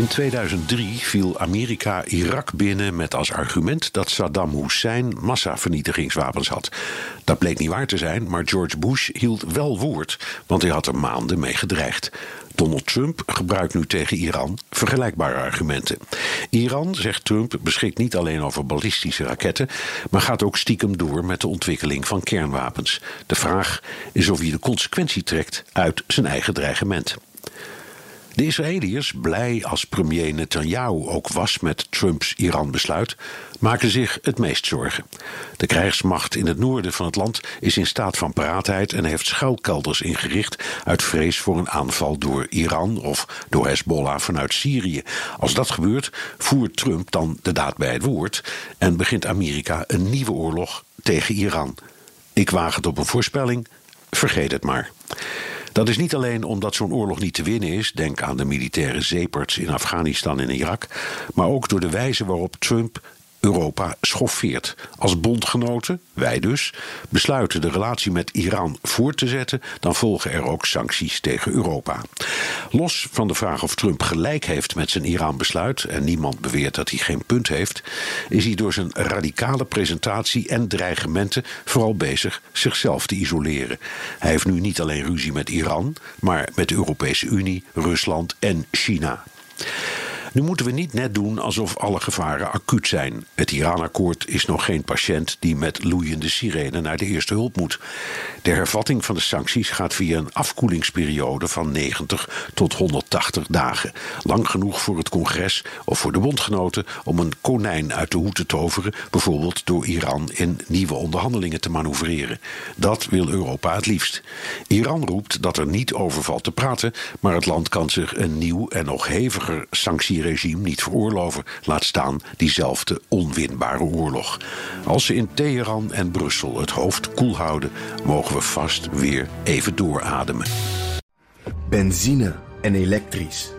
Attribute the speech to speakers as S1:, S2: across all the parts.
S1: In 2003 viel Amerika Irak binnen met als argument dat Saddam Hussein massavernietigingswapens had. Dat bleek niet waar te zijn, maar George Bush hield wel woord, want hij had er maanden mee gedreigd. Donald Trump gebruikt nu tegen Iran vergelijkbare argumenten. Iran, zegt Trump, beschikt niet alleen over ballistische raketten, maar gaat ook stiekem door met de ontwikkeling van kernwapens. De vraag is of hij de consequentie trekt uit zijn eigen dreigement. De Israëliërs, blij als premier Netanyahu ook was met Trumps Iran-besluit, maken zich het meest zorgen. De krijgsmacht in het noorden van het land is in staat van paraatheid en heeft schuilkelders ingericht uit vrees voor een aanval door Iran of door Hezbollah vanuit Syrië. Als dat gebeurt, voert Trump dan de daad bij het woord en begint Amerika een nieuwe oorlog tegen Iran. Ik waag het op een voorspelling, vergeet het maar. Dat is niet alleen omdat zo'n oorlog niet te winnen is, denk aan de militaire zeeperts in Afghanistan en Irak, maar ook door de wijze waarop Trump Europa schoffeert. Als bondgenoten, wij dus, besluiten de relatie met Iran voort te zetten, dan volgen er ook sancties tegen Europa. Los van de vraag of Trump gelijk heeft met zijn Iran-besluit, en niemand beweert dat hij geen punt heeft, is hij door zijn radicale presentatie en dreigementen vooral bezig zichzelf te isoleren. Hij heeft nu niet alleen ruzie met Iran, maar met de Europese Unie, Rusland en China. Nu moeten we niet net doen alsof alle gevaren acuut zijn. Het Iran-akkoord is nog geen patiënt die met loeiende sirene naar de eerste hulp moet. De hervatting van de sancties gaat via een afkoelingsperiode van 90 tot 180 dagen. Lang genoeg voor het congres of voor de bondgenoten om een konijn uit de hoed te toveren, bijvoorbeeld door Iran in nieuwe onderhandelingen te manoeuvreren. Dat wil Europa het liefst. Iran roept dat er niet over valt te praten, maar het land kan zich een nieuw en nog heviger sanctieregime niet veroorloven, laat staan diezelfde onwinbare oorlog. Als ze in Teheran en Brussel het hoofd koel houden, mogen we vast weer even doorademen.
S2: Benzine en elektrisch.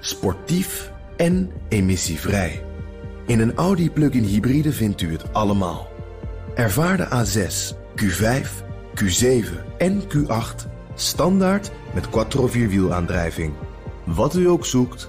S2: Sportief en emissievrij. In een Audi plug-in hybride vindt u het allemaal. Ervaar de A6, Q5, Q7 en Q8 standaard met quattro vierwielaandrijving. Wat u ook zoekt,